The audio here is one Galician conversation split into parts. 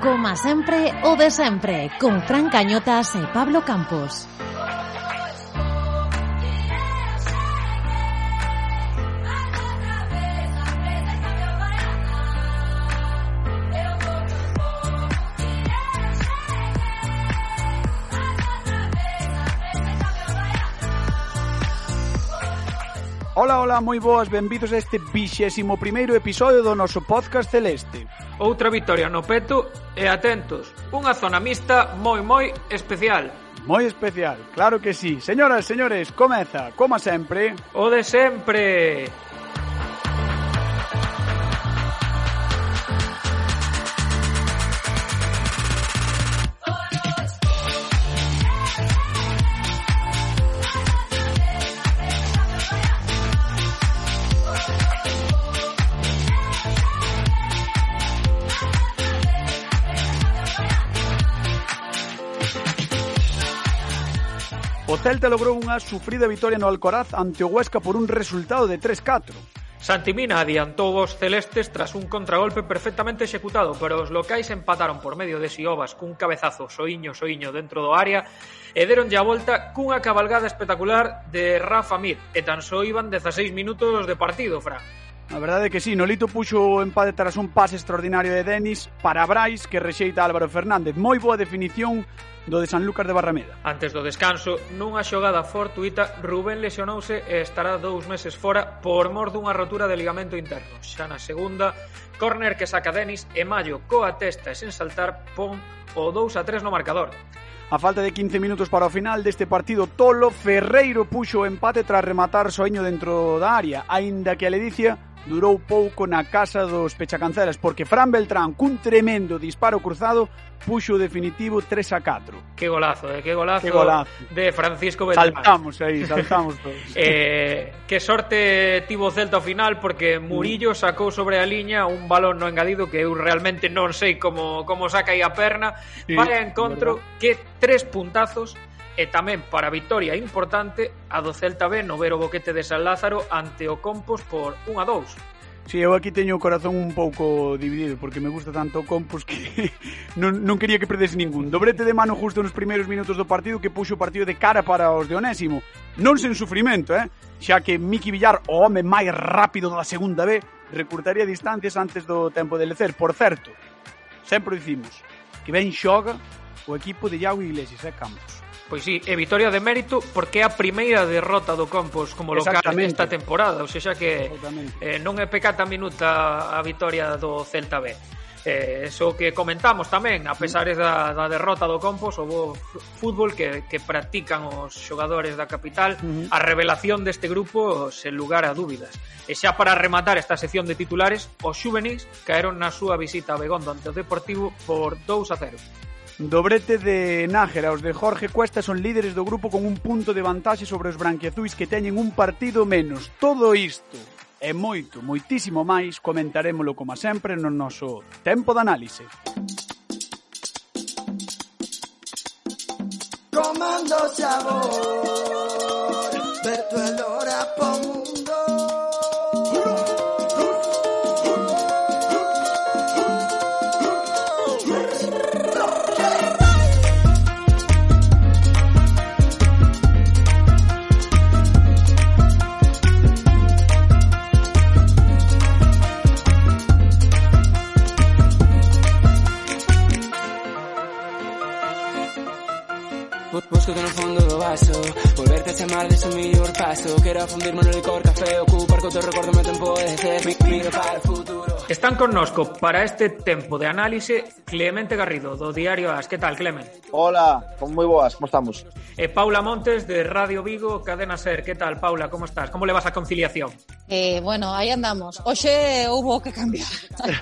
Coma sempre o de sempre Con Fran Cañotas e Pablo Campos Ola, ola, moi boas, benvidos a este vixésimo primeiro episodio do noso podcast Celeste. Outra victoria no peto e atentos, unha zona mixta moi moi especial. Moi especial, claro que sí. Señoras, señores, comeza, como sempre... O de sempre... Celta logrou unha sufrida vitoria no Alcoraz ante o Huesca por un resultado de 3-4. Santimina adiantou os celestes tras un contragolpe perfectamente executado, pero os locais empataron por medio de Siobas cun cabezazo soiño soiño dentro do área e deronlle a volta cunha cabalgada espectacular de Rafa Mir e tan só iban 16 minutos de partido, Fran. A verdade é que sí, Nolito puxo o empate tras un pase extraordinario de Denis para Brais que rexeita Álvaro Fernández. Moi boa definición do de San Lucas de Barrameda. Antes do descanso, nunha xogada fortuita, Rubén lesionouse e estará dous meses fora por mor dunha rotura de ligamento interno. Xa na segunda, córner que saca Denis e Mayo coa testa e sen saltar pon o 2 a 3 no marcador. A falta de 15 minutos para o final deste partido tolo, Ferreiro puxo o empate tras rematar soiño dentro da área, aínda que a Ledicia durou pouco na casa dos pechacancelas porque Fran Beltrán cun tremendo disparo cruzado puxo o definitivo 3 a 4. Que golazo, eh? que golazo, que golazo de Francisco Beltrán. Saltamos aí, saltamos todos. eh, que sorte tivo o Celta ao final porque Murillo sacou sobre a liña un balón no engadido que eu realmente non sei como como saca aí a perna sí, para encontro que tres puntazos e tamén para victoria vitoria importante a do Celta B no ver o Boquete de San Lázaro ante o Compos por 1 a 2. Si, sí, eu aquí teño o corazón un pouco dividido porque me gusta tanto o Compos que non, non quería que perdese ningún. Dobrete de mano justo nos primeiros minutos do partido que puxo o partido de cara para os de Onésimo. Non sen sufrimento, eh? Xa que Miki Villar, o home máis rápido da segunda B, recurtaría distancias antes do tempo de lecer. Por certo, sempre dicimos que ben xoga o equipo de Iago Iglesias, eh, Campos Pois sí, e vitoria de mérito porque é a primeira derrota do Compos como local esta temporada, ou seja que eh, non é pecata minuta a vitoria do Celta B. Eh, eso que comentamos tamén, a pesar da, da derrota do Compos, o bo fútbol que, que practican os xogadores da capital, uh -huh. a revelación deste grupo, sen lugar a dúbidas. E xa para rematar esta sección de titulares, os xuvenis caeron na súa visita a Begondo ante o Deportivo por 2 a 0. Dobrete de Nájera, os de Jorge Cuesta son líderes do grupo con un punto de vantaxe sobre os branquiazuis que teñen un partido menos. Todo isto e moito, moitísimo máis comentarémolo como sempre no noso tempo de análise. Comando sabor, Beto Elora po mundo. Busco no paso Volverte a chamar de su mellor paso Quero fundirme no licor café Ocupar co teu recordo meu tempo de ser mi, Miro para o futuro Están connosco para este tempo de análise Clemente Garrido, do Diario As. Que tal, Clemente? Hola, moi boas, como estamos? E Paula Montes, de Radio Vigo, Cadena Ser. Que tal, Paula, como estás? Como levas a conciliación? Eh, bueno, aí andamos. Oxe houbo que cambiar.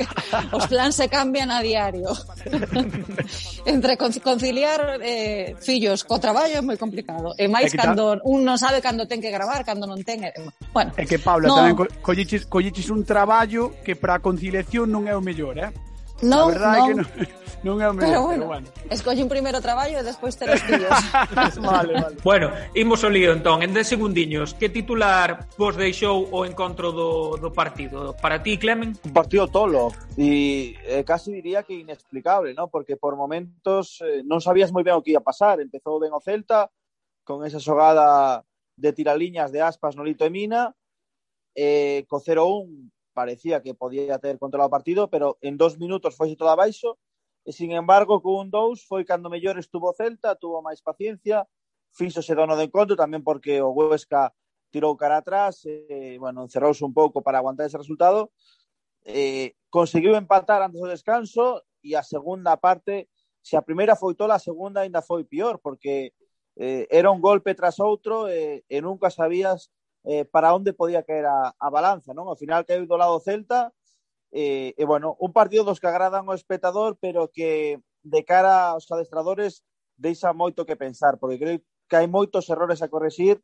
Os plans se cambian a diario. Entre conciliar eh, fillos co traballo é moi complicado ordenado. E máis cando ta... un non sabe cando ten que gravar, cando non ten... Bueno, é que, Paula, no... tamén co colliches, colliches un traballo que para a conciliación non é o mellor, eh? Non, non. non, non é o mellor, pero bueno, pero bueno. Escolle un primeiro traballo e despois ter os vale, vale. Bueno, imos ao lío entón, en 10 segundiños, que titular vos deixou o encontro do, do partido? Para ti, Clemen? Un partido tolo e eh, casi diría que inexplicable, ¿no? porque por momentos eh, non sabías moi ben o que ia pasar, empezou ben o Celta, con esa xogada de tiraliñas de aspas no Lito e Mina. Eh, co 0-1 parecía que podía ter controlado o partido, pero en dos minutos foi todo abaixo. E, sin embargo, co 1-2 foi cando mellor estuvo Celta, tuvo máis paciencia, fixose dono de encontro, tamén porque o Huesca tirou cara atrás, eh, bueno, encerrouse un pouco para aguantar ese resultado. Eh, conseguiu empatar antes do descanso e a segunda parte, se a primeira foi tola, a segunda ainda foi pior, porque eh, era un golpe tras outro eh, e nunca sabías eh, para onde podía caer a, a balanza, non? Ao final caiu do lado Celta eh, e, bueno, un partido dos que agradan ao espectador pero que de cara aos adestradores deixa moito que pensar porque creo que hai moitos errores a corregir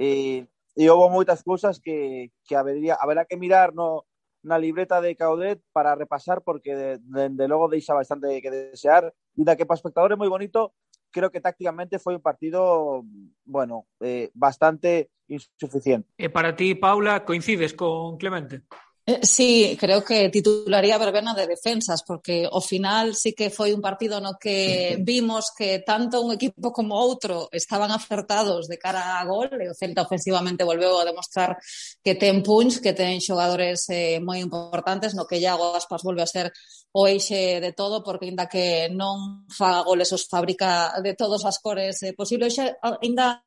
eh, e houve moitas cousas que, que habería, haberá que mirar no, na libreta de Caudet para repasar porque dende de, de logo deixa bastante que desear e da que para o espectador é moi bonito creo que tácticamente foi un partido bueno, eh, bastante insuficiente. E para ti, Paula, coincides con Clemente? Eh, sí, creo que titularía verbena de defensas, porque ao final sí que foi un partido no que vimos que tanto un equipo como outro estaban acertados de cara a gol, e o Celta ofensivamente volveu a demostrar que ten punch, que ten xogadores eh, moi importantes, no que Iago Aspas volve a ser o eixe de todo, porque ainda que non faga goles os fabrica de todos as cores eh, posibles, ainda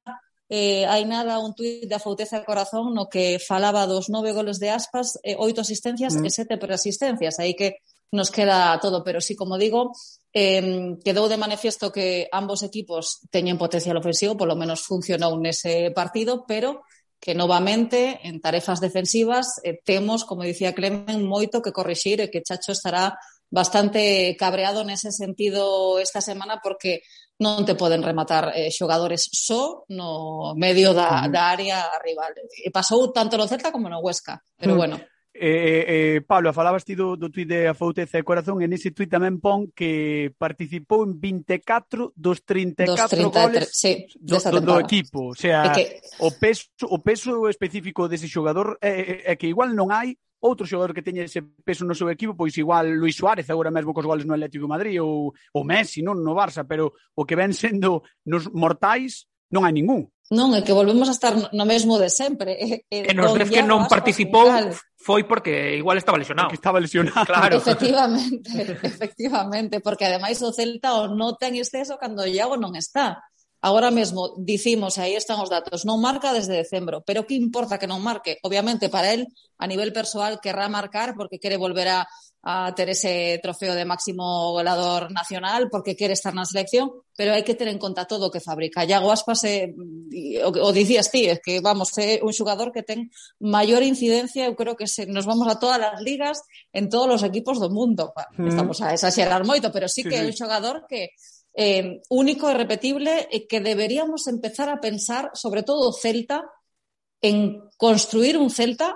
eh, hai nada un tuit da Fouteza Corazón no que falaba dos nove goles de aspas, eh, oito asistencias mm. e sete preasistencias, aí que nos queda todo, pero sí, como digo, eh, quedou de manifiesto que ambos equipos teñen potencial ofensivo, polo menos funcionou nese partido, pero que novamente en tarefas defensivas eh, temos, como dicía Clemen, moito que corrixir e que Chacho estará bastante cabreado nese sentido esta semana porque non te poden rematar eh, xogadores só no medio da, da área rival. E pasou tanto no Celta como no Huesca, pero bueno. Eh, eh, eh, Pablo, falabas ti do, do tuit de Afouteza e Corazón e nese tuit tamén pon que participou en 24 dos 34 dos 33, goles sí, do, do, do equipo. O sea, é que... o, peso, o peso específico dese xogador é, é, é que igual non hai outro xogador que teña ese peso no seu equipo, pois igual Luis Suárez agora mesmo cos goles no Atlético de Madrid ou, ou Messi, non no Barça, pero o que ven sendo nos mortais non hai ningún. Non, é que volvemos a estar no mesmo de sempre. E, e nos vez que non participou foi porque igual estaba lesionado. Porque estaba lesionado. Claro. Efectivamente, efectivamente, porque ademais o Celta o nota en exceso cando o Iago non está. Agora mesmo dicimos, aí están os datos, non marca desde decembro, pero que importa que non marque? Obviamente para el, a nivel persoal, querrá marcar porque quere volver a, a ter ese trofeo de máximo goleador nacional, porque quere estar na selección, pero hai que ter en conta todo o que fabrica. Iago Aspas, é, o, o dicías ti, é que vamos, é un xogador que ten maior incidencia, eu creo que se, nos vamos a todas as ligas, en todos os equipos do mundo. Estamos a exagerar moito, pero sí que é un xogador que eh, único, e repetible, e que deberíamos empezar a pensar, sobre todo Celta, en construir un Celta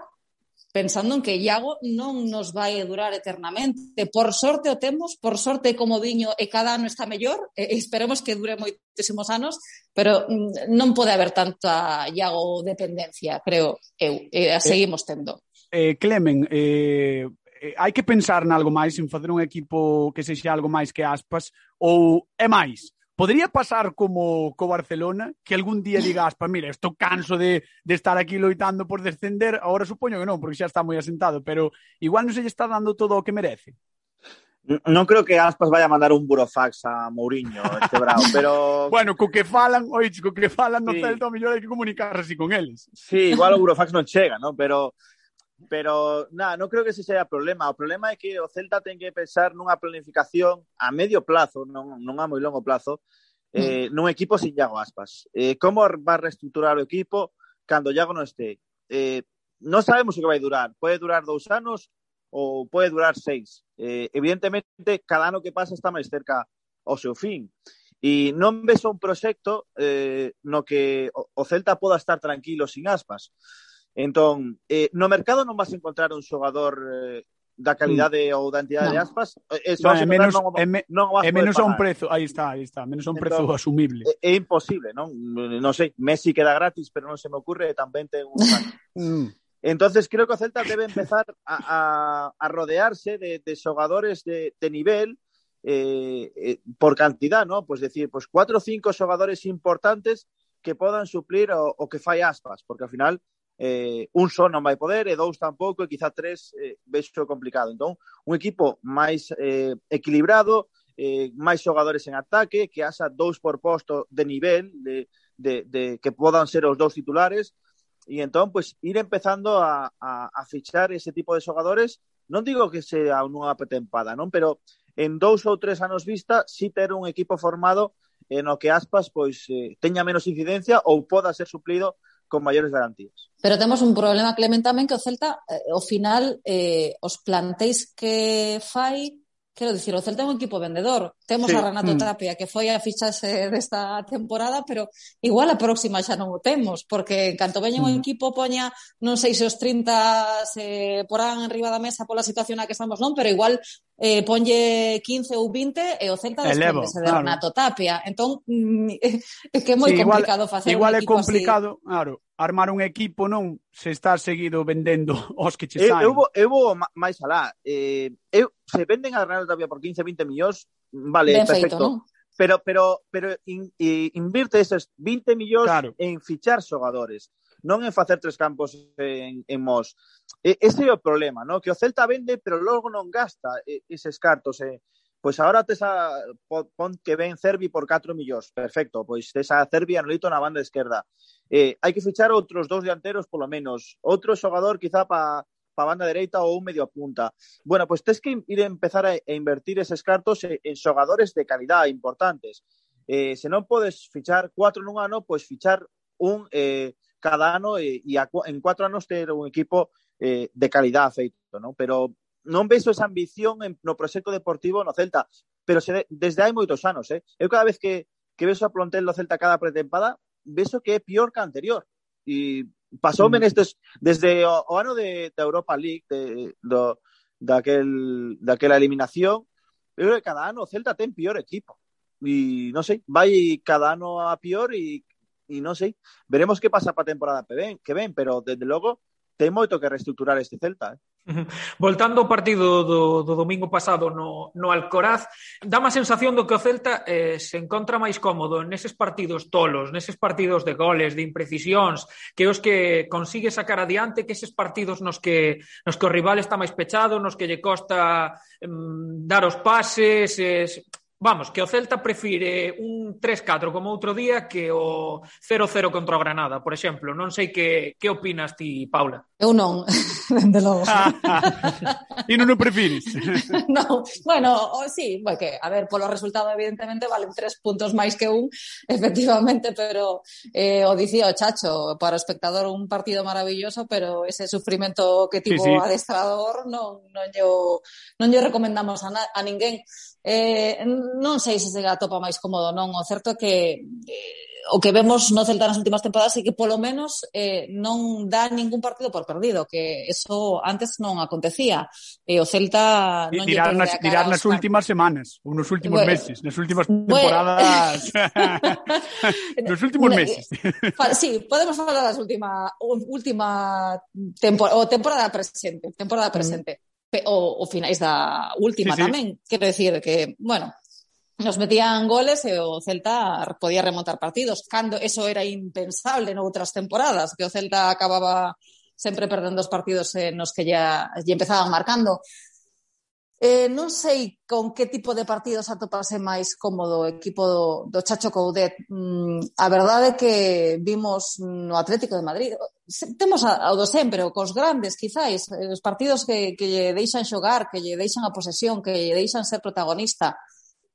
pensando en que Iago non nos vai durar eternamente. Por sorte o temos, por sorte como diño e cada ano está mellor, e esperemos que dure moitísimos anos, pero mm, non pode haber tanta Iago dependencia, creo eu, e a eh, seguimos tendo. Eh, Clemen, eh, eh, hai que pensar en algo máis, en facer un equipo que sexa algo máis que aspas, ou é máis? Podería pasar como co Barcelona que algún día diga Aspas, mira, estou canso de, de estar aquí loitando por descender, agora supoño que non, porque xa está moi asentado, pero igual non se lle está dando todo o que merece. Non creo que Aspas vaya a mandar un burofax a Mourinho este bravo, pero... bueno, co que falan, oiche, co que falan no sí. Celta, o mellor hai que comunicarse con eles. Sí, igual o burofax non chega, ¿no? pero Pero, nada, non creo que ese sea o problema. O problema é que o Celta ten que pensar nunha planificación a medio plazo, non, non a moi longo plazo, eh, mm. nun equipo sin Iago Aspas. Eh, como va a reestructurar o equipo cando Iago non este? Eh, non sabemos o que vai durar. Pode durar dous anos ou pode durar seis. Eh, evidentemente, cada ano que pasa está máis cerca ao seu fin. E non ves un proxecto eh, no que o Celta poda estar tranquilo sin aspas. Entón, eh, no mercado non vas a encontrar un xogador eh, da mm. calidade mm. ou da entidade no. de Aspas, eh, eh eso vale, menos, non, é, me, non é menos a un prezo, aí está, aí está, menos a un entón, prezo asumible. É, é imposible, non? Non sei, Messi queda gratis, pero non se me ocurre, tamén ten un... mm. Entonces creo que o Celta debe empezar a, a, a rodearse de, de xogadores de, de nivel eh, eh, por cantidad, ¿no? Pues decir, pues cuatro o cinco xogadores importantes que podan suplir o, o que fai aspas, porque al final eh, un só non vai poder e dous tampouco e quizá tres eh, vexo complicado. Entón, un equipo máis eh, equilibrado, eh, máis xogadores en ataque, que haxa dous por posto de nivel, de, de, de que podan ser os dous titulares, e entón, pois, pues, ir empezando a, a, a fichar ese tipo de xogadores, non digo que sea unha petempada, non? Pero en dous ou tres anos vista, si ter un equipo formado en o que aspas pois eh, teña menos incidencia ou poda ser suplido con maiores garantías. Pero temos un problema, Clement, tamén que o Celta, eh, ao final, eh, os plantéis que fai, quero dicir, o Celta é un equipo vendedor, Temos sí. a Renato mm. Tapia, que foi a fichase desta temporada, pero igual a próxima xa non o temos, porque en canto veña mm. un equipo poña, non sei se os 30 se porán enriba da mesa pola situación na que estamos, non, pero igual eh, ponlle 15 ou 20 e o Celta Elevo, de claro. Renato Tapia. Entón, mm, é que é moi sí, complicado facer igual un equipo é complicado, así. claro, armar un equipo non se está seguido vendendo os que che saen. Eu, eu, vou, eu vou máis alá. Eh, eu, se venden a Renato Tapia por 15, 20 millóns, Vale, ben perfecto. Feito, non? Pero pero pero in, in, invirte esos 20 millóns claro. en fichar xogadores, non en facer tres campos en, en Mos. E, ese é o problema, ¿no? Que o Celta vende, pero logo non gasta eses cartos. Eh? Pois agora tes a, pon que ven Cervi por 4 millóns. Perfecto, pois tes a Cervi anolito na banda esquerda. Eh, hai que fichar outros dous dianteros, polo menos. Outro xogador, quizá, para pa banda dereita ou un medio punta. Bueno, pois tes que ir a empezar a, a invertir eses cartos en, en de calidad importantes. Eh, se non podes fichar cuatro nun ano, pois fichar un eh, cada ano e, a, en cuatro anos ter un equipo eh, de calidad feito, non? Pero non vexo esa ambición en, no proxecto deportivo no Celta, pero se de, desde hai moitos anos, eh? Cada vez que, que vexo a plantel do Celta cada pretempada, vexo que é pior que anterior. E Pasoume nestes desde o, o ano de, da Europa League de, do, daquel, daquela eliminación eu creo que cada ano o Celta ten pior equipo. E non sei, vai cada ano a pior e, e non sei, veremos que pasa para a temporada que ven, que ven pero desde logo ten moito que reestructurar este Celta eh? Voltando ao partido do, do domingo pasado no, no Alcoraz, dá má sensación do que o Celta eh, se encontra máis cómodo neses partidos tolos, neses partidos de goles, de imprecisións, que os que consigue sacar adiante, que eses partidos nos que, nos que o rival está máis pechado, nos que lle costa mm, dar os pases, es, Vamos, que o Celta prefire un 3-4 como outro día que o 0-0 contra o Granada, por exemplo. Non sei que, que opinas ti, Paula. Eu non, dende logo. e non o prefires? non, bueno, o, sí, que, a ver, polo resultado evidentemente valen tres puntos máis que un, efectivamente, pero eh, o dicía o Chacho, para o espectador un partido maravilloso, pero ese sufrimento que tivo sí, sí. o adestrador non, non, yo, non yo recomendamos a, na, a ninguén. Eh, non sei se se atopa máis cómodo, non? O certo é que eh, o que vemos no Celta nas últimas temporadas é que polo menos eh, non dá ningún partido por perdido, que eso antes non acontecía. E o Celta non dirá nas, dirá nas últimas semanas, ou nos últimos bueno, meses, nas últimas temporadas. Bueno. nos últimos meses. sí, podemos falar das última última temporada, o temporada presente, temporada mm. presente. Mm o, o finais da última sí, tamén. Sí. Quero decir que, bueno, nos metían goles e o Celta podía remontar partidos, cando eso era impensable noutras temporadas, que o Celta acababa sempre perdendo os partidos eh, nos que ya lle empezaban marcando. Eh, non sei con que tipo de partidos atopase máis cómodo o equipo do, do Chacho Coudet. Mm, a verdade é que vimos no Atlético de Madrid. Temos ao do sempre, o cos grandes, quizáis, eh, os partidos que, que lle deixan xogar, que lle deixan a posesión, que lle deixan ser protagonista.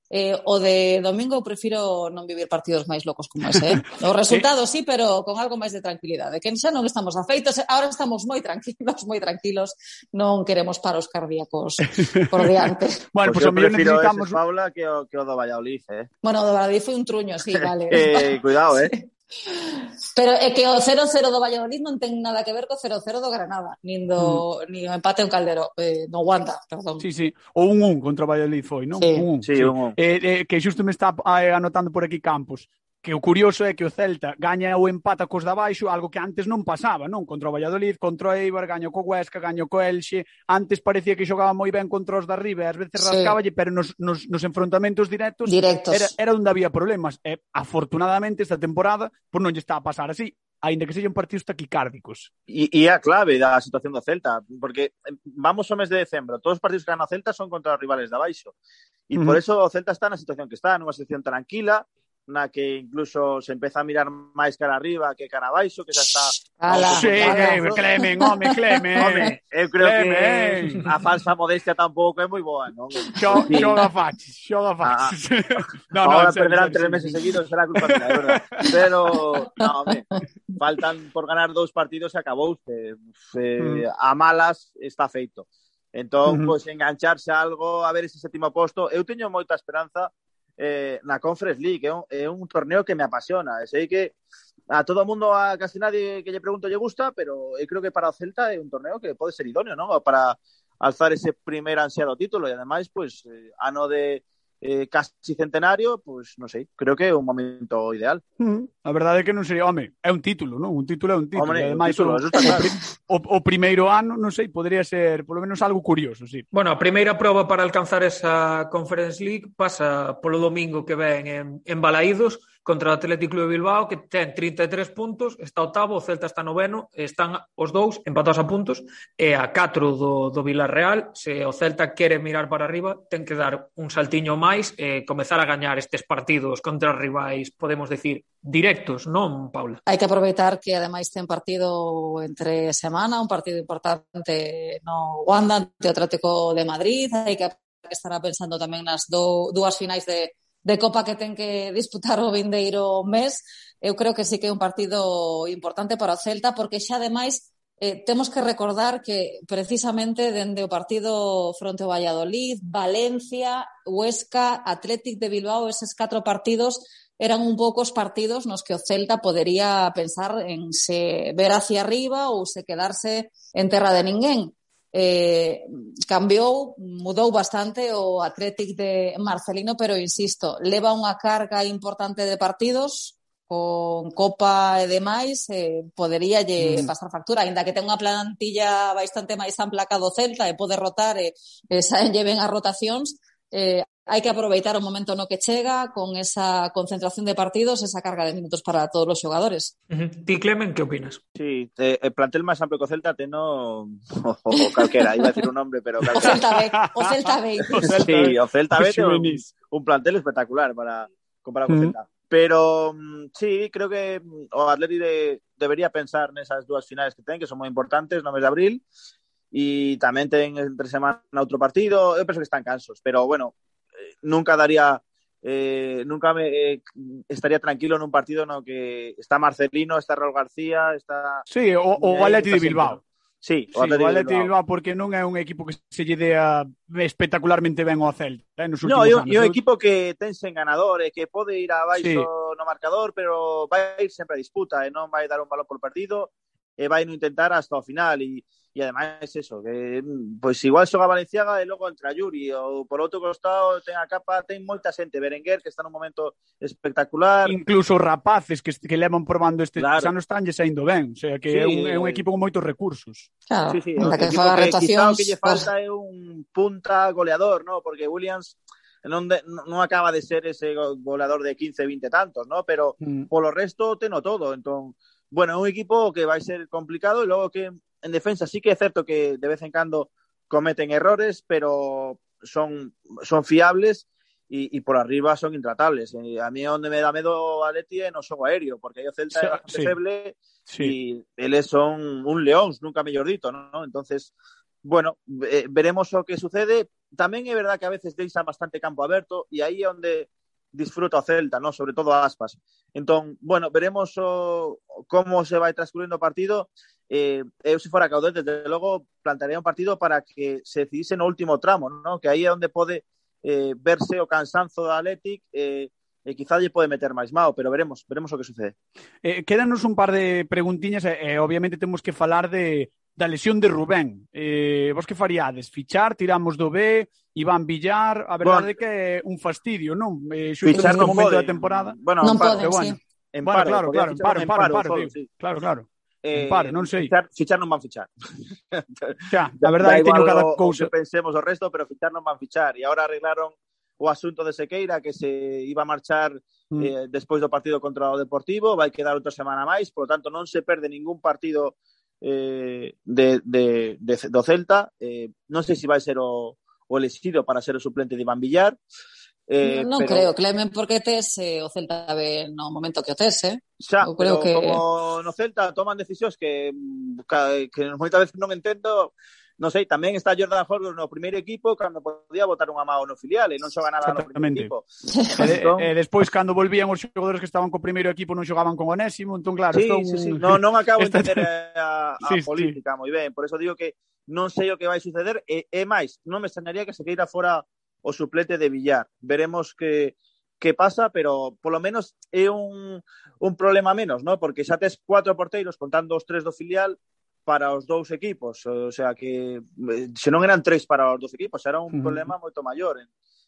Eh, o de domingo prefiro non vivir partidos máis locos como ese. Eh? O resultados sí, pero con algo máis de tranquilidade. Que xa non estamos afeitos, ahora estamos moi tranquilos, moi tranquilos. Non queremos paros cardíacos por diante. bueno, pois pues, pues eu necesitamos... Ese, Paula, que o, que o do Valladolid, eh? Bueno, o do Valladolid foi un truño, sí, vale. eh, cuidado, eh? Sí. Pero é que o 0-0 do Valladolid non ten nada que ver co 0-0 do Granada, nin do mm. nin o empate en Caldero, eh, no Wanda, perdón. Sí, sí, o 1-1 contra o Valladolid foi, non? Sí, 1 -1. Sí, sí. 1 -1. Eh, eh, que xusto me está eh, anotando por aquí Campos que o curioso é que o Celta gaña ou empata cos da baixo, algo que antes non pasaba, non? Contra o Valladolid, contra o Eibar, gaño co Huesca, gaño co Elxe. Antes parecía que xogaba moi ben contra os da Ribe, ás veces sí. rascaballe, pero nos, nos, nos enfrontamentos directos, directos. Era, era onde había problemas. E, afortunadamente, esta temporada, por non lle está a pasar así aínda que sellen partidos taquicárdicos. E, e a clave da situación do Celta, porque eh, vamos ao mes de decembro, todos os partidos que gana o Celta son contra os rivales da baixo. E uh -huh. por eso o Celta está na situación que está, nunha situación tranquila, na que incluso se empeza a mirar máis cara arriba que cara abaixo, que xa está... Ala, sí, ala, Clemen, home, Clemen. Home, eu creo Clemen. que a falsa modestia tampouco é moi boa, non? Xo, xo da fax, xo da fax. Ah, no, ahora no, perderán tres meses seguidos, será culpa mía, verdad. Pero, no, home, faltan por ganar dous partidos e acabou. Eh, eh, a malas está feito. Entón, uh -huh. pois, engancharse a algo, a ver ese séptimo posto. Eu teño moita esperanza eh, na Conference League, é un, é un torneo que me apasiona. Sei que a todo mundo, a casi nadie que lle pregunto lle gusta, pero eu creo que para Celta é un torneo que pode ser idóneo, non? Para alzar ese primer ansiado título e ademais, pois, eh, ano de eh, casi centenario, pois non sei, creo que é un momento ideal. Mm, a verdade é que non sería, home, é un título, non? Un título é un título, home, ademais título, o, claro. o, o primeiro ano, non sei, podría ser polo menos algo curioso, sí. Bueno, a primeira proba para alcanzar esa Conference League pasa polo domingo que ven en, en Balaídos, contra o Athletic Club de Bilbao, que ten 33 puntos, está octavo, o Celta está noveno, están os dous empatados a puntos, e a 4 do, do Villarreal, se o Celta quere mirar para arriba, ten que dar un saltiño máis e comezar a gañar estes partidos contra rivais, podemos decir, directos, non, Paula? Hai que aproveitar que ademais ten partido entre semana, un partido importante no Wanda, ante o Atlético de Madrid, hai que que estará pensando tamén nas do, dúas finais de, de Copa que ten que disputar o vindeiro mes, eu creo que sí que é un partido importante para o Celta, porque xa ademais eh, temos que recordar que precisamente dende o partido fronte ao Valladolid, Valencia, Huesca, Athletic de Bilbao, eses catro partidos eran un pouco os partidos nos que o Celta podería pensar en se ver hacia arriba ou se quedarse en terra de ninguén eh, cambiou, mudou bastante o Athletic de Marcelino, pero insisto, leva unha carga importante de partidos con Copa e demais, eh, podería lle mm. pasar factura, aínda que ten unha plantilla bastante máis ampla ca do Celta e pode rotar e, e saen lle ben as rotacións, eh, hai que aproveitar o momento no que chega con esa concentración de partidos, esa carga de minutos para todos os xogadores. Uh -huh. Ti, Clemen, que opinas? Sí, eh, el plantel máis amplio que o Celta teno o, o calquera, iba a decir un nombre, pero O calquera. Celta B, o Celta B. Sí, o Celta B ten un, un plantel espectacular para comparar co Ujú. Celta. Pero mm, sí, creo que mm, o Atleti de, debería pensar nesas dúas finais que ten, que son moi importantes no mes de abril, e tamén ten entre semana outro partido, eu penso que están cansos, pero bueno, nunca daría eh, nunca me, eh, estaría tranquilo nun partido no que está Marcelino, está Raúl García, está Sí, o, o eh, Atleti de Bilbao. Sí, o Atleti, sí, o Atleti de Bilbao porque non é un equipo que se lle dea espectacularmente ben ao Celta eh, nos últimos no, eu, anos. É un equipo que ten sen ganador, eh, que pode ir a baixo sí. no marcador, pero vai ir sempre a disputa e eh, non vai dar un balón por perdido e vai no intentar hasta o final e y además es eso, que mm, pues igual son a Valenciaga e logo entra Yuri ou por outro costado ten a capa, ten moita xente, Berenguer que está nun momento espectacular. Incluso rapaces que, que levan probando este claro. xa non están lle saindo ben, o sea que sí, é, un, é un eh, equipo con moitos recursos. Claro, sí, sí, o que, que, rotacións, que lle falta é un punta goleador, ¿no? porque Williams non, de, non acaba de ser ese goleador de 15, 20 tantos, ¿no? pero mm. polo resto teno todo, entón Bueno, é un equipo que vai ser complicado e logo que en defensa sí que es cierto que de vez en cuando cometen errores, pero son, son fiables y, por arriba son intratables. Y a mí donde me da miedo a Leti es en juego aéreo, porque yo Celta sí, es bastante sí, feble sí. y él es un, león, nunca mellordito, ¿no? Entonces, bueno, veremos lo que sucede. También es verdad que a veces dejan bastante campo abierto y ahí es donde disfruta o Celta, ¿no? Sobre todo a Aspas. Entón, bueno, veremos o, se vai transcurrindo o partido. Eh, eu se desde logo plantaría un partido para que se decidise no último tramo, ¿no? Que aí é onde pode eh, verse o cansanzo da Athletic eh, e quizá lle meter máis mao, pero veremos, veremos o que sucede. Eh, quédanos un par de preguntiñas eh, obviamente temos que falar de da lesión de Rubén. Eh, vos que faríades? Fichar, tiramos do B, Iván Villar, a verdade bueno, que é un fastidio, non? Eh, xusto neste momento pode. da temporada. Bueno, non pode, bueno. sí. En bueno, paro, claro, claro, en paro, en paro, en paro, solo, digo, sí. claro, claro. Eh, paro, non sei. Fichar, fichar non van fichar. xa, a verdade que teño cada cousa. Pensemos o resto, pero fichar non van fichar. E agora arreglaron o asunto de Sequeira que se iba a marchar mm. eh, despois do partido contra o Deportivo, vai quedar outra semana máis, por lo tanto non se perde ningún partido eh, de, de, de, do Celta. Eh, non sei se vai ser o, o elexido para ser o suplente de Iván Villar. Eh, non pero... creo, Clemen, porque tes eh, o Celta B no momento que o tes, eh? Xa, Eu creo pero que... como no Celta toman decisións que, mm, que, que moitas veces non entendo, non sei, tamén está Jordan Horvath no primeiro equipo cando podía botar unha mão no filial e non xoga nada no primeiro equipo. E, entón... e, e despois, cando volvían os xogadores que estaban co primeiro equipo non xogaban con Onésimo, entón claro... Sí, entón... sí, sí. No, non acabo de entender a, a sí, política, sí. moi ben, por eso digo que non sei o que vai suceder e, e máis, non me extrañaría que se queira fora o suplete de Villar. Veremos que, que pasa, pero polo menos é un, un problema menos, ¿no? porque xa tes cuatro porteiros contando os tres do filial para os dous equipos, o sea que eh, se non eran tres para os dous equipos, era un Ujú. problema moito maior.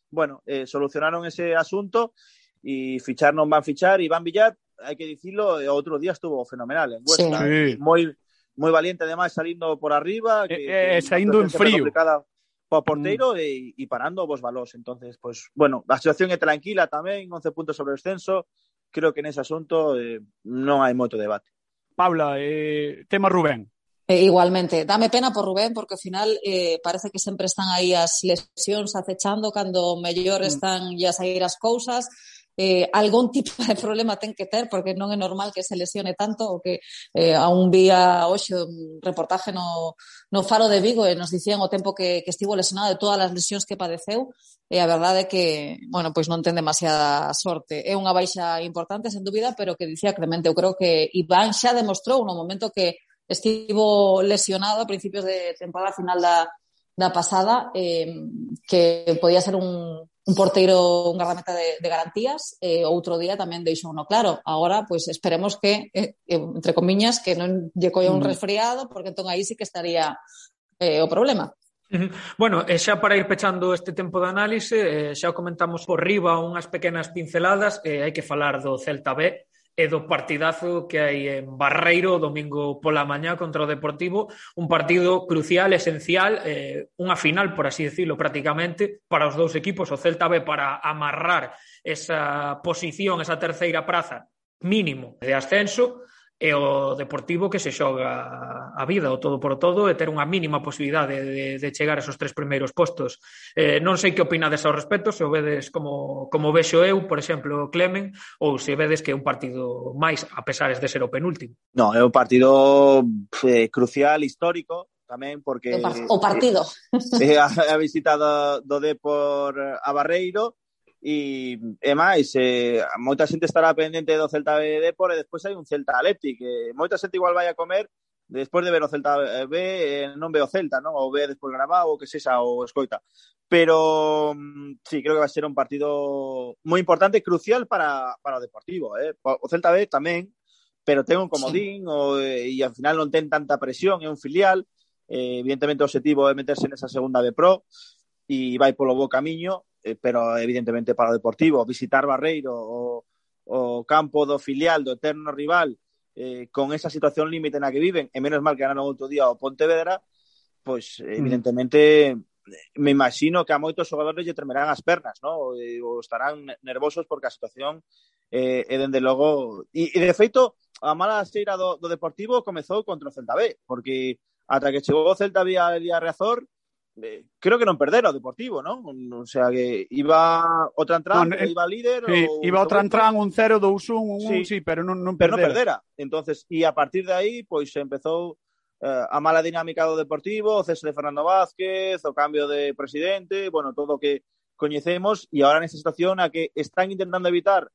Bueno, eh, solucionaron ese asunto e fichar non van fichar, Iván Villar, hai que dicilo, e outro día estuvo fenomenal en Huesca, Sí. moi moi valiente ademais salindo por arriba, que, Eh, eh, saindo en frío. complicada para o porteiro e, e parando vos balós. Entonces, pues, bueno, a situación é tranquila tamén, 11 puntos sobre o descenso. Creo que nese asunto eh, non hai moito debate. Paula, eh, tema Rubén. Eh, igualmente, dame pena por Rubén porque ao final eh, parece que sempre están aí as lesións acechando. Cando mellor mm. están ya sair as cousas. Eh, algún tipo de problema ten que ter porque non é normal que se lesione tanto o que eh, aún vía hoxe un reportaje no, no Faro de Vigo e nos dicían o tempo que, que estivo lesionado de todas as lesións que padeceu. E a verdade é que, bueno, pois non ten demasiada sorte. É unha baixa importante, sen dúbida, pero que dicía Clemente, eu creo que Iván xa demostrou no momento que estivo lesionado a principios de temporada final da, da pasada, eh, que podía ser un, un porteiro, un gardameta de, de garantías, eh, outro día tamén deixou uno claro. Agora, pois, pues, esperemos que, eh, eh, entre comiñas, que non lle colla un mm. resfriado, porque entón aí sí que estaría eh, o problema. Bueno, e xa para ir pechando este tempo de análise, eh, xa comentamos por riba unhas pequenas pinceladas, e hai que falar do Celta B, e do partidazo que hai en Barreiro domingo pola mañá contra o Deportivo, un partido crucial, esencial, eh, unha final, por así decirlo, prácticamente, para os dous equipos. O Celta B para amarrar esa posición, esa terceira praza mínimo de ascenso, e o Deportivo que se xoga a vida o todo por todo e ter unha mínima posibilidade de, de, de chegar a esos tres primeiros postos. Eh, non sei que opinades ao respecto, se o vedes como, como vexo eu, por exemplo, Clemen, ou se vedes que é un partido máis, a pesares de ser o penúltimo. No, é un partido eh, crucial, histórico, tamén porque... O partido. Eh, eh, a, a visita do, do Depor a Barreiro, E, e máis, eh, moita xente estará pendente do Celta B de Depor e despois hai un Celta Atleti, que moita xente igual vai a comer despois de ver o Celta B, eh, non ve o Celta, non? ou ve despois grabado, ou que sexa, ou escoita. Pero sí, creo que vai ser un partido moi importante, e crucial para, para o Deportivo. Eh? O Celta B tamén, pero ten un comodín sí. o, e ao final non ten tanta presión, é un filial. Eh, evidentemente o objetivo é meterse nesa segunda B Pro e vai polo bo camiño, eh, pero evidentemente para o Deportivo, visitar Barreiro o, o campo do filial do eterno rival eh, con esa situación límite na que viven, e menos mal que ganaron outro día o Pontevedra, pois evidentemente eh, me imagino que a moitos xogadores lle tremerán as pernas, ¿no? ou eh, estarán nervosos porque a situación eh, e dende logo e, e de feito a mala xeira do, do Deportivo comezou contra o Celta B, porque ata que chegou o Celta B a, a Reazor eh, creo que non perdera o Deportivo, non? O sea, que iba outra entrán, no, eh, iba líder... Sí, o, iba outra entrán, un 0, 2, 1, 1, sí, sí pero non, non perdera. Pero non perdera. Entonces, e a partir de aí, pois empezou eh, a mala dinámica do Deportivo, o cese de Fernando Vázquez, o cambio de presidente, bueno, todo o que coñecemos, e agora nesta situación a que están intentando evitar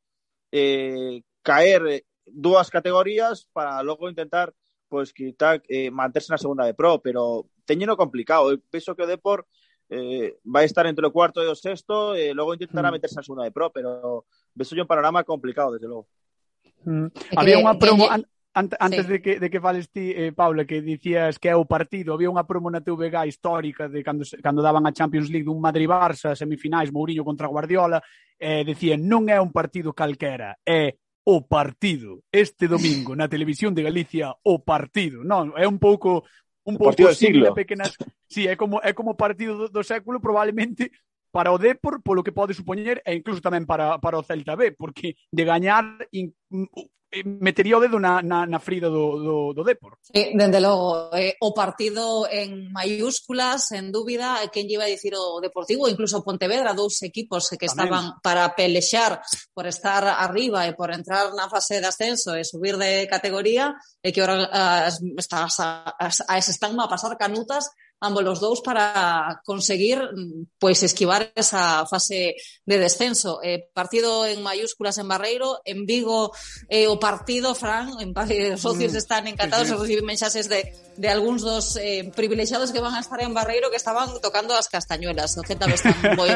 eh, caer eh, dúas categorías para logo intentar pois quitar, eh, manterse na segunda de pro, pero teñeno complicado. Eu penso que o Depor eh, vai estar entre o cuarto e o sexto e logo intentará mm. meterse a segunda de pro, pero veso un panorama complicado, desde logo. Mm. Había unha promo... Que... Ante, antes sí. de, que, de que fales ti, eh, Paula, que dicías que é o partido, había unha promo na TVG histórica de cando, cando daban a Champions League dun Madrid-Barça, semifinais, Mourinho contra Guardiola, eh, decían non é un partido calquera, é o partido este domingo na televisión de Galicia o partido. Non, é un pouco un pouco partido a siglo. pequenas Sí, é como é como partido do, do século probablemente para o Depor, polo que pode supoñer, e incluso tamén para, para o Celta B, porque de gañar in, eh, metería o dedo na, na, na frida do, do, do Depor. Sí, dende logo, eh, o partido en maiúsculas, en dúbida, quen lle iba a dicir o Deportivo, incluso Pontevedra, dous equipos que tamén. estaban para pelexar por estar arriba e por entrar na fase de ascenso e subir de categoría, e que ahora as, as, as, as están a pasar canutas ambos los dous para conseguir pois esquivar esa fase de descenso. Eh, partido en mayúsculas en Barreiro, en Vigo eh, o partido, Fran, en eh, os socios mm, están encantados de recibir mensaxes de, de algúns dos eh, privilexiados que van a estar en Barreiro que estaban tocando as castañuelas. O Celta está moi,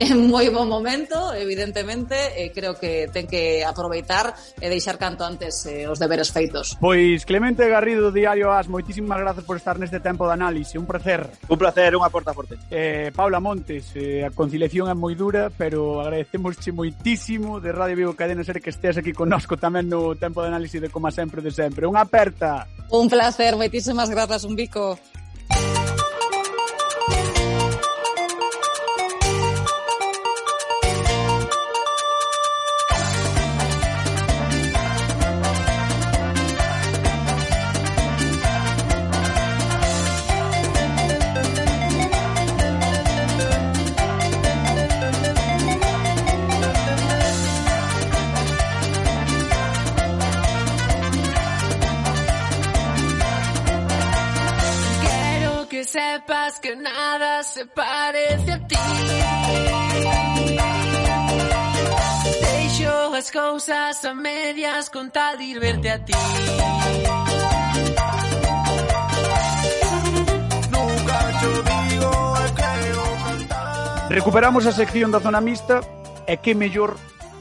en moi bon momento, evidentemente, eh, creo que ten que aproveitar e deixar canto antes eh, os deberes feitos. Pois Clemente Garrido Diario As, moitísimas grazas por estar neste tempo de análise. Un placer. Un placer, unha porta forte. Eh, Paula Montes, eh, a conciliación é moi dura, pero agradecemosche moitísimo de Radio Vivo Cadena Ser que esteas aquí connosco tamén no tempo de análise de como sempre de sempre. Unha aperta. Un placer, moitísimas grazas, un bico. quieras que nada se parece a ti. Deixo as cousas a medias con tal de ir verte a ti. Nunca yo digo creo cantar. Recuperamos a sección da zona mixta e que mellor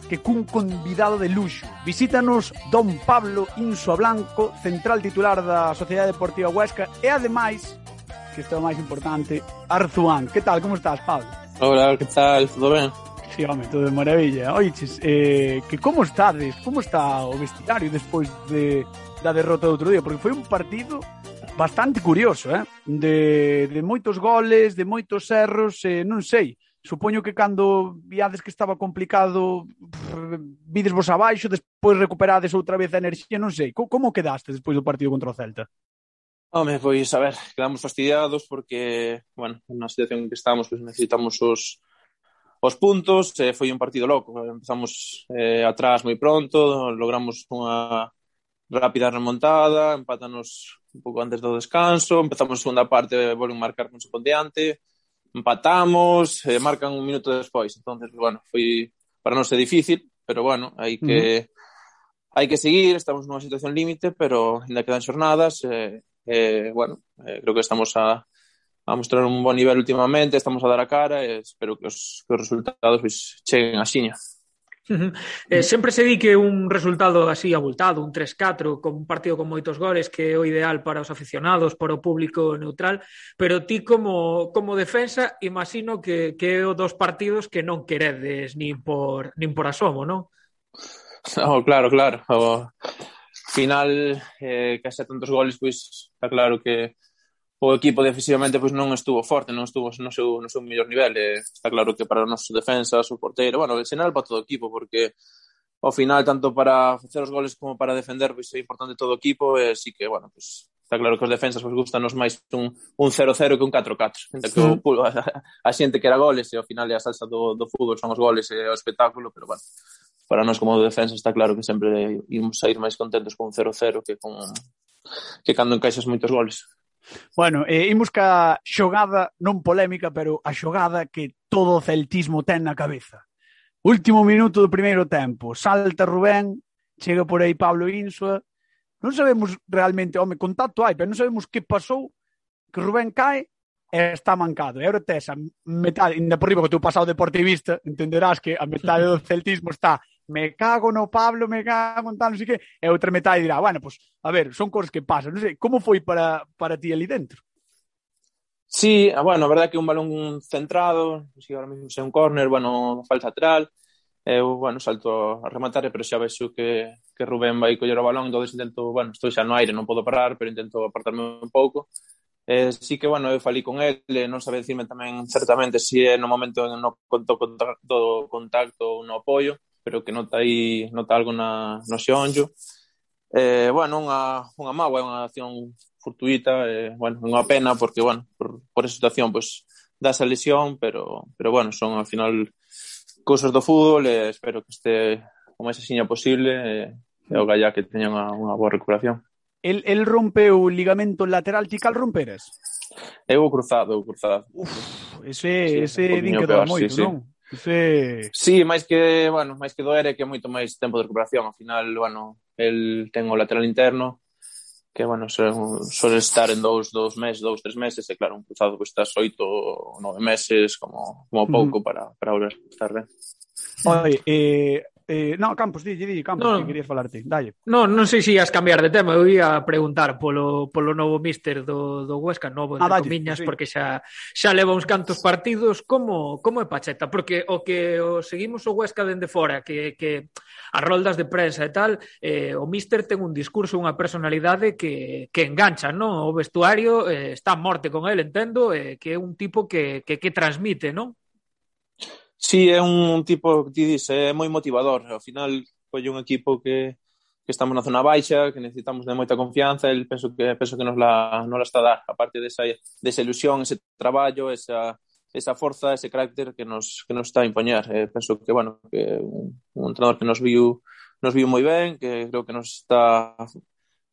que cun convidado de luxo. Visítanos Don Pablo Insua Blanco, central titular da Sociedade Deportiva Huesca e ademais que isto é o máis importante, Arzuán. Que tal, como estás, Pablo? Hola, que tal, todo ben? Sí, home, todo de maravilla. Oiches, eh, que como estades, como está o vestiario despois de, da derrota do outro día? Porque foi un partido bastante curioso, eh? De, de moitos goles, de moitos erros, eh, non sei. Supoño que cando viades que estaba complicado, vides vos abaixo, despois recuperades outra vez a enerxía, non sei. Como quedaste despois do partido contra o Celta? Home, pois, a ver, quedamos fastidiados porque, bueno, na situación en que estamos, pois necesitamos os, os puntos, eh, foi un partido loco, empezamos eh, atrás moi pronto, logramos unha rápida remontada, empátanos un pouco antes do descanso, empezamos a segunda parte, volven marcar con sepondeante, empatamos, eh, marcan un minuto despois, entonces, bueno, foi para nós é difícil, pero bueno, hai que uh -huh. hai que seguir, estamos nunha situación límite, pero ainda quedan xornadas, eh, eh, bueno, eh, creo que estamos a, a mostrar un bon nivel últimamente, estamos a dar a cara e espero que os, que os resultados pois, cheguen a xiña. Eh, sempre se di que un resultado así abultado, un 3-4, con un partido con moitos goles que é o ideal para os aficionados, para o público neutral, pero ti como, como defensa imagino que, que é o dos partidos que non queredes nin por, nin por asomo, non? No, oh, claro, claro. O, final eh, que haxa tantos goles pois está claro que o equipo defensivamente pois non estuvo forte, non estuvo no seu no seu mellor nivel, eh, está claro que para o noso defensa, o porteiro, bueno, en general para todo o equipo porque ao final, tanto para facer os goles como para defender, pois é importante todo o equipo, e sí que, bueno, pois, está claro que os defensas pois, gustanos máis un, un 0-0 que un 4-4, senta que o, a, a xente que era goles, e ao final é a salsa do, do fútbol son os goles e o espectáculo, pero bueno, para nós como defensa está claro que sempre imos sair máis contentos con un 0-0 que con que cando encaixas moitos goles. Bueno, e eh, imos ca xogada non polémica, pero a xogada que todo o celtismo ten na cabeza. Último minuto do primeiro tempo. Salta Rubén, chega por aí Pablo Insua. Non sabemos realmente, home, contacto hai, pero non sabemos que pasou, que Rubén cae e está mancado. E agora tes a metade, ainda por riba que tu pasado deportivista, entenderás que a metade do celtismo está me cago no Pablo, me cago en tal, non sei que, e outra metade dirá, bueno, pues, a ver, son cosas que pasan. Non sei, como foi para, para ti ali dentro? Sí, ah, bueno, a verdade é que un balón centrado, si ahora mesmo sei un córner, bueno, falta lateral, eu, bueno, salto a rematar, pero xa vexo que, que Rubén vai coller o balón, entón intento, bueno, estou xa no aire, non podo parar, pero intento apartarme un pouco. Eh, sí que, bueno, eu falei con ele, eh, non sabe decirme tamén certamente se si é no momento no conto contacto, contacto ou no apoio, pero que nota aí, nota algo na, no xeonllo. Eh, bueno, unha, unha mágoa, é unha acción fortuita, eh, bueno, unha pena porque, bueno, por, por esa situación, pues, dá esa lesión, pero, pero bueno, son ao final cousas do fútbol e espero que este o máis asiña posible eh, e o Gallá que teña unha, unha boa recuperación. El, el rompeu o ligamento lateral tical romperes? Eu o cruzado, o cruzado. Uf, ese, sí, ese din que doa moito, sí, non? Sí. Sí. sí, máis que, bueno, máis que doer é que é moito máis tempo de recuperación. Ao final, bueno, el ten o lateral interno, que, bueno, suele estar en dous, dous meses, dous, tres meses, e claro, un cruzado que estás oito, ou nove meses, como, como pouco, uh -huh. para, para volver a estar ben. Oi, eh, Eh, no, Campos, di, di, Campos, no, que querías falarte. Dalle. No, non sei se ias as cambiar de tema, eu ia preguntar polo, polo novo míster do, do Huesca, novo ah, comiñas, sí. porque xa, xa leva uns cantos partidos, como, como é Pacheta? Porque o que o seguimos o Huesca dende fora, que, que as roldas de prensa e tal, eh, o míster ten un discurso, unha personalidade que, que engancha, non? O vestuario eh, está a morte con el, entendo, eh, que é un tipo que, que, que transmite, non? Sí, é un tipo que ti dis, é moi motivador. Ao final, colle un equipo que, que estamos na zona baixa, que necesitamos de moita confianza, el penso que penso que nos la, nos la está a dar, aparte desa, desa ilusión, ese traballo, esa, esa forza, ese carácter que nos, que nos está a impoñer. Eh, penso que, bueno, que un, un entrenador que nos viu nos viu moi ben, que creo que nos está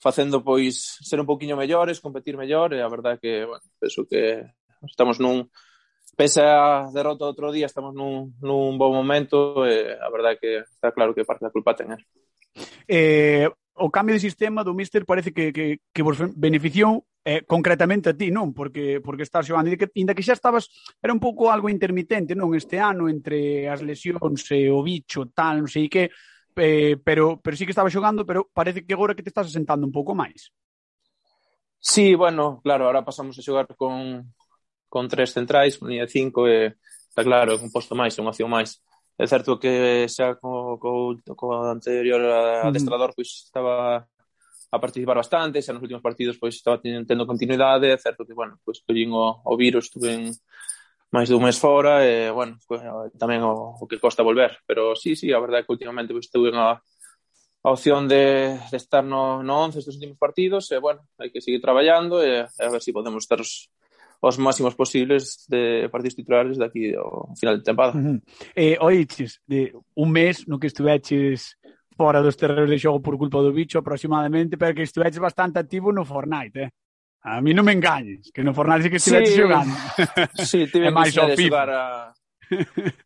facendo pois ser un poquinho mellores, competir mellor, e a verdade que, bueno, penso que estamos nun, pese a derrota outro día, estamos nun, nun bom momento e a verdade é que está claro que parte da culpa ten. Eh, o cambio de sistema do míster parece que, que, que vos beneficiou eh, concretamente a ti, non? Porque, porque estás xogando, e que, inda que xa estabas, era un pouco algo intermitente, non? Este ano, entre as lesións e o bicho, tal, non sei que, eh, pero, pero sí que estaba xogando, pero parece que agora que te estás asentando un pouco máis. Sí, bueno, claro, ahora pasamos a xogar con, con tres centrais, línea de cinco, e, está claro, un posto máis, unha opción máis. É certo que xa co, co, co anterior adestrador pois estaba a participar bastante, xa nos últimos partidos pois estaba tendo continuidade, é certo que, bueno, pois collín o, o virus, estuve en máis dun mes fora e, bueno, pois, tamén o, o que costa volver, pero sí, sí, a verdade é que últimamente pois estuve na a opción de, de estar no, no 11 estes últimos partidos e, bueno, hai que seguir traballando e, e a ver se si podemos estar os, os máximos posibles de partidos titulares daqui ao final de temporada. Uh -huh. eh, oiches, de un mes no que estuveches fora dos terrenos de xogo por culpa do bicho aproximadamente, pero que estuveches bastante activo no Fortnite, eh? A mí non me engañes, que no Fortnite sí que estuveches sí, xogando. Sí, tive que ao PIB. a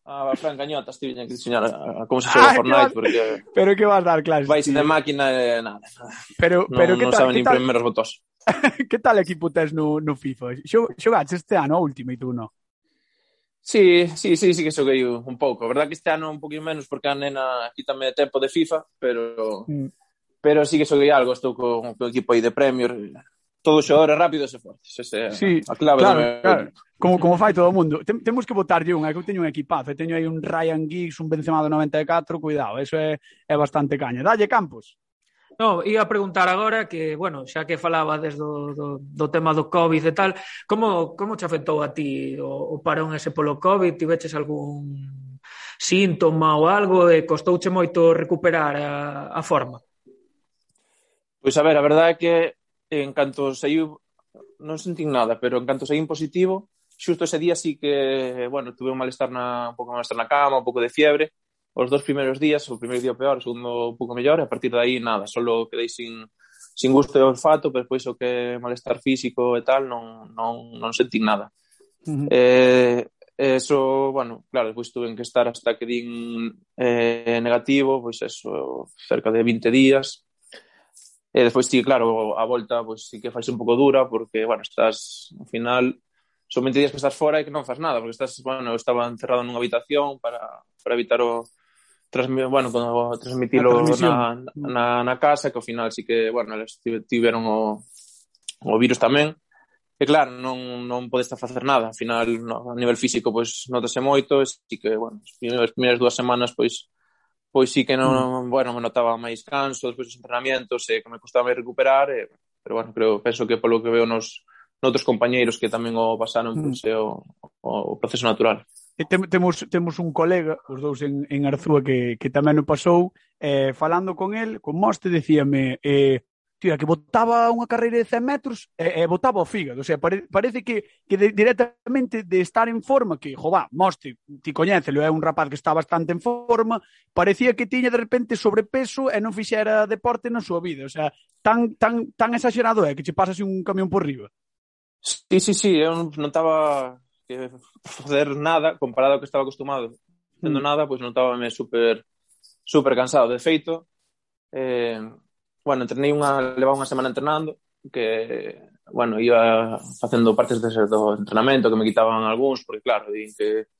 a francañotas tive que enseñar a, a como se xoga ah, Fortnite porque Pero que vas dar clases? Vais de máquina de nada. Pero pero non, que tal, non saben que primeros botos. que tal equipo tes no, no FIFA? Xogaste este ano o Ultimate 1? Sí, sí, sí, sí que xoguei un pouco. A verdad que este ano un poquinho menos porque a nena quítame tempo de FIFA, pero mm. pero sí que xoguei algo, estou con, con o equipo aí de Premier. Todos xogadores rápidos e fortes, ese sí, a clave claro, do meu... claro. Como, como fai todo o mundo. Tem, temos que botarlle un, é que eu teño un equipazo, teño aí un Ryan Giggs, un Benzema do 94, cuidado, eso é, é bastante caña. Dalle Campos. No, ia preguntar agora que, bueno, xa que falaba desde do, do, do tema do COVID e tal, como, como te afectou a ti o, o parón ese polo COVID? Tiveches algún síntoma ou algo e costouche moito recuperar a, a forma? Pois a ver, a verdade é que en canto saiu non sentín nada, pero en canto saí en positivo, xusto ese día sí que, bueno, tuve un malestar na, un pouco malestar na cama, un pouco de fiebre, os dos primeiros días, o primeiro día peor, o segundo un pouco mellor, e a partir de aí nada, solo quedei sin, sin gusto e olfato, pero pois o que malestar físico e tal non, non, non sentí nada. Uh -huh. eh, eso, bueno, claro, pois tuve que estar hasta que din eh, negativo, pois eso, cerca de 20 días. E despois sí, claro, a volta pois sí que faz un pouco dura porque, bueno, estás ao final son 20 días que estás fora e que non faz nada, porque estás, bueno, eu estaba encerrado nunha habitación para, para evitar o, transmi bueno, como transmitilo na, na, na casa, que ao final sí que, bueno, eles tiveron o, o virus tamén, e claro, non, non podes facer nada, ao final, no, a nivel físico, pois, notase moito, e sí que, bueno, as primeiras primeiras dúas semanas, pois, pois sí que non, mm. bueno, me notaba máis canso, despois dos entrenamientos, e que me costaba recuperar, e, pero bueno, creo, penso que polo que veo nos, noutros compañeiros que tamén o pasaron, mm. pois, é o, o proceso natural. E tem, temos, temos un colega, os dous en, en Arzúa, que, que tamén o pasou, eh, falando con el, con Moste, decíame, eh, tía, que botaba unha carreira de 100 metros e, eh, eh, botaba o fígado. O sea, pare, parece que, que de, directamente de estar en forma, que, jová, Moste, ti coñécelo, é un rapaz que está bastante en forma, parecía que tiña de repente sobrepeso e non fixera deporte na súa vida. O sea, tan, tan, tan exagerado é que che pasase un camión por riba. Sí, sí, sí, eu non estaba que facer nada comparado ao que estaba acostumado tendo mm. nada, pois notábame super super cansado. De feito, eh, bueno, entrenei unha, levaba unha semana entrenando, que, bueno, iba facendo partes de do entrenamento, que me quitaban algúns, porque claro, din que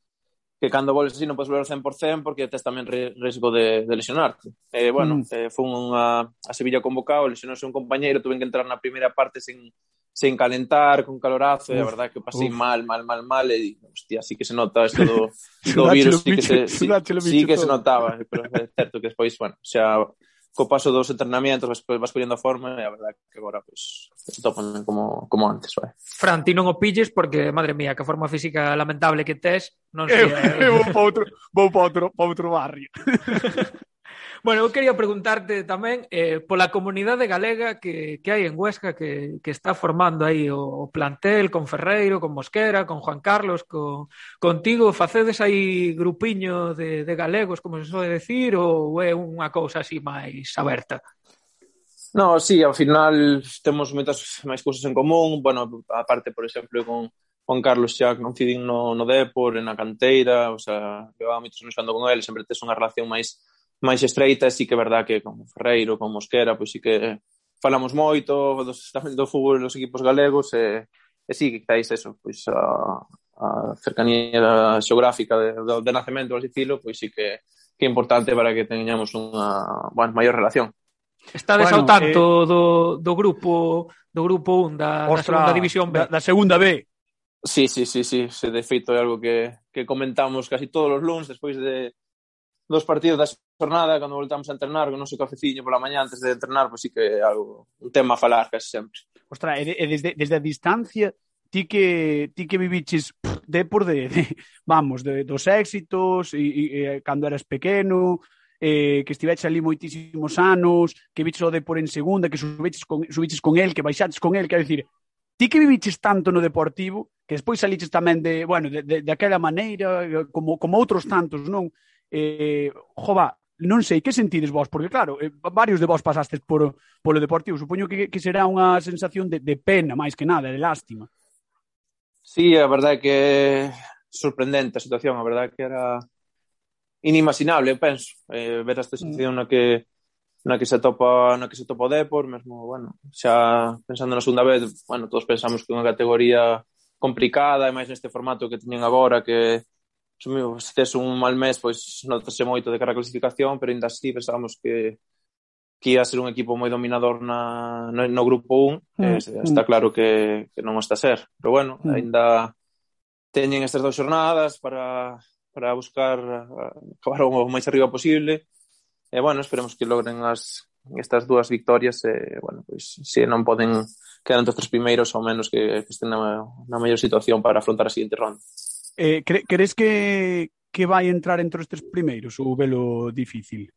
que cando voles así non podes volver ao 100% porque tes tamén risco de, de lesionarte. Hmm. Eh, bueno, mm. eh, foi unha, a Sevilla convocado, lesionouse un compañeiro, tuve que entrar na primeira parte sen, sen calentar, con calorazo, uf, e a verdade que pasei uf. mal, mal, mal, mal, e digo, hostia, sí que se nota isto do, do virus, sí que, se, sí, sí que se notaba, pero é certo que despois, bueno, xa co paso dos entrenamientos vas, vas collendo a forma e a verdade que agora pues, topan como, como antes. Vai. Fran, ti non o pilles porque, madre mía, que forma física lamentable que tes, non sei... Eu, eu vou para outro, vou para outro, para outro barrio. Bueno, eu quería preguntarte tamén eh, pola comunidade galega que, que hai en Huesca que, que está formando aí o, o plantel con Ferreiro, con Mosquera, con Juan Carlos, co, contigo, facedes aí grupiño de, de galegos, como se soe decir, ou é unha cousa así máis aberta? No, sí, ao final temos moitas máis cousas en común, bueno, aparte, por exemplo, con, Juan Carlos xa coincidín no, no Depor, na canteira, o sea, levaba moitos anos con ele, sempre tes unha relación máis máis estreita, sí que é verdad que con Ferreiro, con Mosquera, pois sí que falamos moito dos, tamén do fútbol dos equipos galegos e, e sí, quizáis eso, pois a, a cercanía xeográfica de, do, de nacemento, por dicilo, pois sí que, que é importante para que teñamos unha bueno, maior relación. Estades bueno, ao tanto eh... do, do grupo do grupo 1 da, Ostra, da segunda división B. Da, da segunda B. Sí, sí, sí, sí, se de feito é algo que, que comentamos casi todos os luns despois de, dos partidos da xornada, cando voltamos a entrenar, con o noso cafeciño pola mañá antes de entrenar, pois sí que é algo, un tema a falar casi sempre. Ostra, e desde, desde a distancia, ti que, ti que viviches de por de, de vamos, de, dos éxitos, e, e, cando eras pequeno, eh, que estiveches ali moitísimos anos, que viches o Depor en segunda, que subiches con, subiches con el, que baixaches con el, quero dicir, ti que viviches tanto no deportivo, que despois saliches tamén de, bueno, de, de, de aquela maneira, como, como outros tantos, non? eh, jova, non sei, que sentides vos? Porque claro, eh, varios de vos pasastes por, polo Deportivo, supoño que, que será unha sensación de, de pena, máis que nada, de lástima. Sí, a verdade que sorprendente a situación, a verdade que era inimaginable, eu penso, eh, ver esta situación mm. na que na que se topa, na que se topa o Depor, mesmo, bueno, xa pensando na segunda vez, bueno, todos pensamos que é unha categoría complicada e máis neste formato que teñen agora que se tes un mal mes, pois notase moito de cara a clasificación, pero ainda así pensamos que que ia ser un equipo moi dominador na, no, no grupo 1, mm. eh, está claro que, que non está a ser. Pero bueno, mm. ainda teñen estas dous xornadas para, para buscar acabar o máis arriba posible. E bueno, esperemos que logren as, estas dúas victorias e, bueno, pois, se non poden quedar entre os tres primeiros, ao menos que, que estén na, na mellor situación para afrontar a seguinte ronda. Eh, cre crees que, que vai entrar entre os tres primeiros ou velo difícil?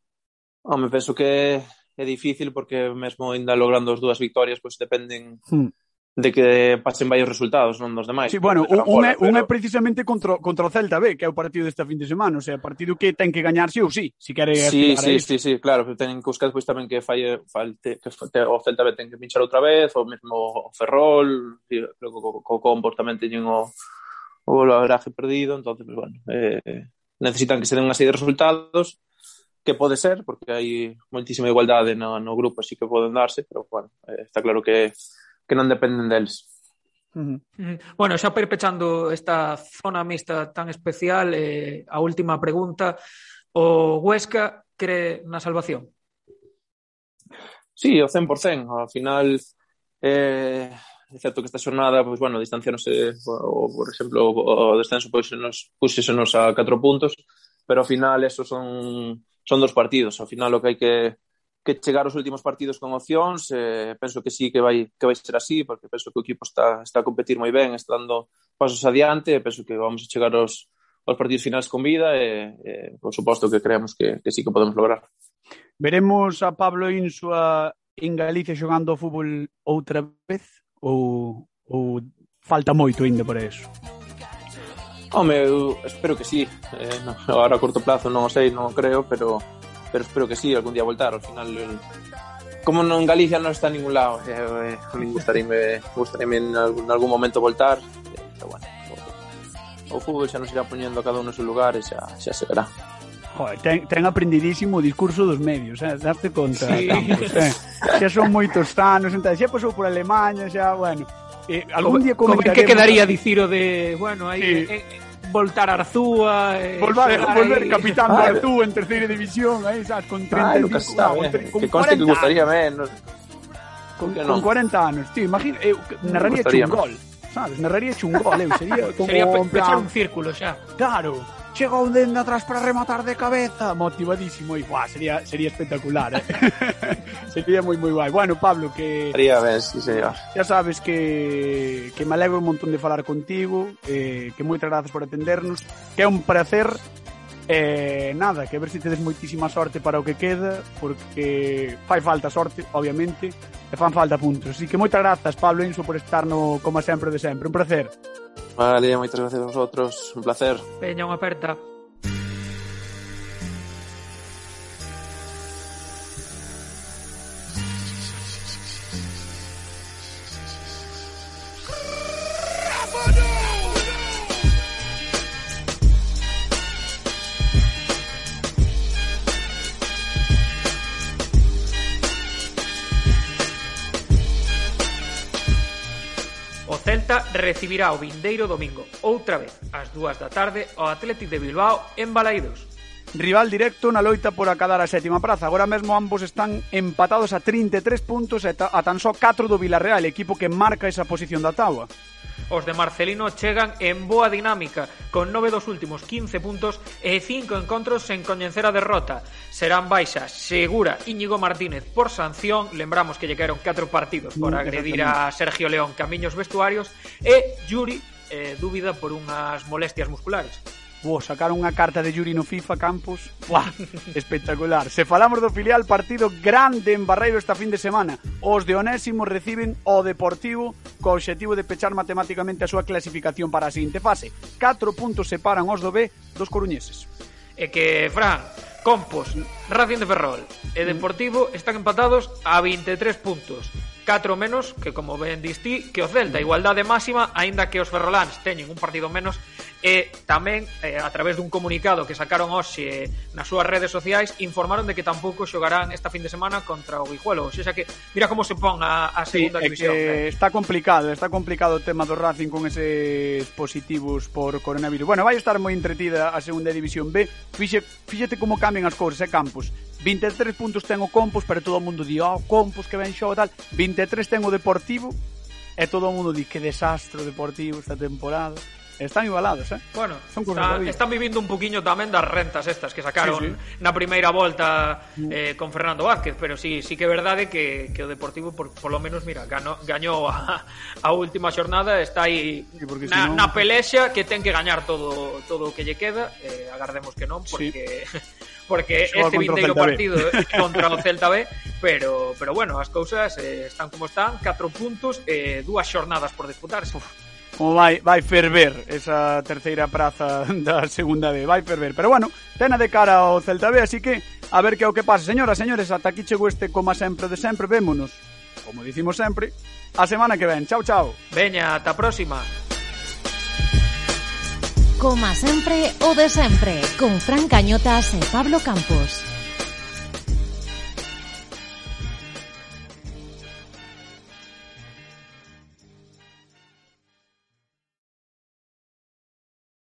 Home, penso que é difícil porque mesmo ainda logrando as dúas victorias pois dependen hmm. de que pasen varios resultados non dos demais. Sí, bueno, un, un, é, pero... un é precisamente contra, contra o Celta B, que é o partido desta fin de semana, o sea, partido que ten que gañar sí ou sí, si quere sí, sí, sí, sí, claro, pero ten que buscar pois tamén que falle, falte, que falte, o Celta B ten que pinchar outra vez, o mesmo o Ferrol, creo que co, co, co, co, o, o, o balograje perdido, entonces, pues, bueno, eh, necesitan que se den unha serie de resultados que pode ser, porque hai moitísima igualdade no, no grupo, así que poden darse, pero, bueno, eh, está claro que, que non dependen deles. Uh -huh. Bueno, xa perpechando esta zona mixta tan especial, eh, a última pregunta, o Huesca cree na salvación? Sí, o 100%, ao final eh, é certo que esta xornada, pois, bueno, distanciáronse, o, por exemplo, o, descenso pois, nos, puxesenos a 4 puntos, pero ao final eso son, son dos partidos, ao final o que hai que, que chegar os últimos partidos con opcións, eh, penso que sí que vai, que vai ser así, porque penso que o equipo está, está a competir moi ben, está dando pasos adiante, penso que vamos a chegar aos, aos partidos finais con vida e, e por suposto que creemos que, que sí que podemos lograr. Veremos a Pablo Insua en Galicia xogando fútbol outra vez? Ou, ou falta moito ainda para eso? Home, eu espero que sí. Eh, no, agora a corto plazo non o sei, non o creo, pero pero espero que sí, algún día voltar. Al final, el, como non Galicia non está en ningún lado, eh, eh, gustaríame, gustaríame en algún, en algún momento voltar. Eh, pero bueno, o, o fútbol xa nos irá poñendo cada un no seu lugar e xa, xa se verá joder, ten, ten aprendidísimo o discurso dos medios, eh? darte conta, sí. Campos, eh? xa son moitos anos, entón, xa pasou por Alemanha, xa, bueno, eh, algún día comentaremos... Como que quedaría dicir o de, bueno, aí... Sí. Eh, eh, voltar a Arzúa eh, volver, volver ahí. capitán de Arzúa en terceira división aí, eh, sabes, con 35 vale, está, no, con, que conste que gustaría menos con, con 40 anos tío, imagina, eu narraría un gol sabes, narraría un gol eh, eu, sería como sería pechar un círculo xa claro chegou dende atrás para rematar de cabeza, motivadísimo e buah, sería sería espectacular, eh? sería moi moi guai. Bueno, Pablo, que Sería ben, sí, señor. Ya sabes que que me alegro un montón de falar contigo, eh, que moitas grazas por atendernos, que é un placer E eh, nada, que a ver se tedes moitísima sorte para o que queda, porque fai falta sorte, obviamente, e fan falta puntos. Así que moitas grazas, Pablo Enzo, por estar no, como sempre de sempre. Un placer. Vale, moitas gracias a vosotros. Un placer. Peña, unha aperta. recibirá o vindeiro domingo, outra vez, ás dúas da tarde, o Atlético de Bilbao en Balaídos rival directo na loita por acadar a sétima praza. Agora mesmo ambos están empatados a 33 puntos e a tan só 4 do Villarreal, equipo que marca esa posición da taua. Os de Marcelino chegan en boa dinámica, con nove dos últimos 15 puntos e cinco encontros sen coñecer a derrota. Serán baixas, segura, Íñigo Martínez por sanción, lembramos que lle caeron 4 partidos por mm, agredir a Sergio León camiños vestuarios, e Yuri eh, dúbida por unhas molestias musculares. Buah, sacaron unha carta de Yuri no FIFA Campos. Buah, espectacular. Se falamos do filial, partido grande en Barreiro esta fin de semana. Os de Onésimo reciben o Deportivo co obxectivo de pechar matemáticamente a súa clasificación para a seguinte fase. 4 puntos separan os do B dos coruñeses. E que, Fran, Compos, Racing de Ferrol e Deportivo están empatados a 23 puntos. 4 menos que como ben distí que o Celta, igualdade máxima aínda que os ferroláns teñen un partido menos e tamén eh, a través dun comunicado que sacaron hoxe nas súas redes sociais informaron de que tampouco xogarán esta fin de semana contra o Guijuelo, o xa que mira como se pon a, a segunda sí, división. Que eh. Está complicado, está complicado o tema do Racing con eses positivos por coronavirus. Bueno, vai estar moi entretida a segunda división B. Fixe, fíxate como cambian as cousas, eh, Campos. 23 puntos ten o Compos, pero todo o mundo di, oh, Compos que ben xoga tal. 23 ten o Deportivo, e todo o mundo di que desastre o Deportivo esta temporada. Están igualados, eh? Bueno, Son están, están vivindo un poquinho tamén das rentas estas que sacaron sí, sí. na primeira volta eh, con Fernando Vázquez, pero sí, sí que é verdade que, que o Deportivo, por, por lo menos, mira, ganó, gañou a, a última xornada, está aí sí, na, senón... na pelexa que ten que gañar todo todo o que lle queda, eh, agardemos que non, porque... Sí porque este vindeiro partido contra o Celta B, pero pero bueno, as cousas eh, están como están, 4 puntos e eh, dúas xornadas por disputarse. Uf como vai, vai ferver esa terceira praza da segunda B, vai ferver. Pero bueno, tena de cara ao Celta B, así que a ver que é o que pasa. Señoras, señores, ata aquí chegou este como sempre de sempre, vémonos, como dicimos sempre, a semana que ven. Chao, chao. Veña, ata a próxima. Como sempre, o de sempre, con Fran Cañotas e Pablo Campos.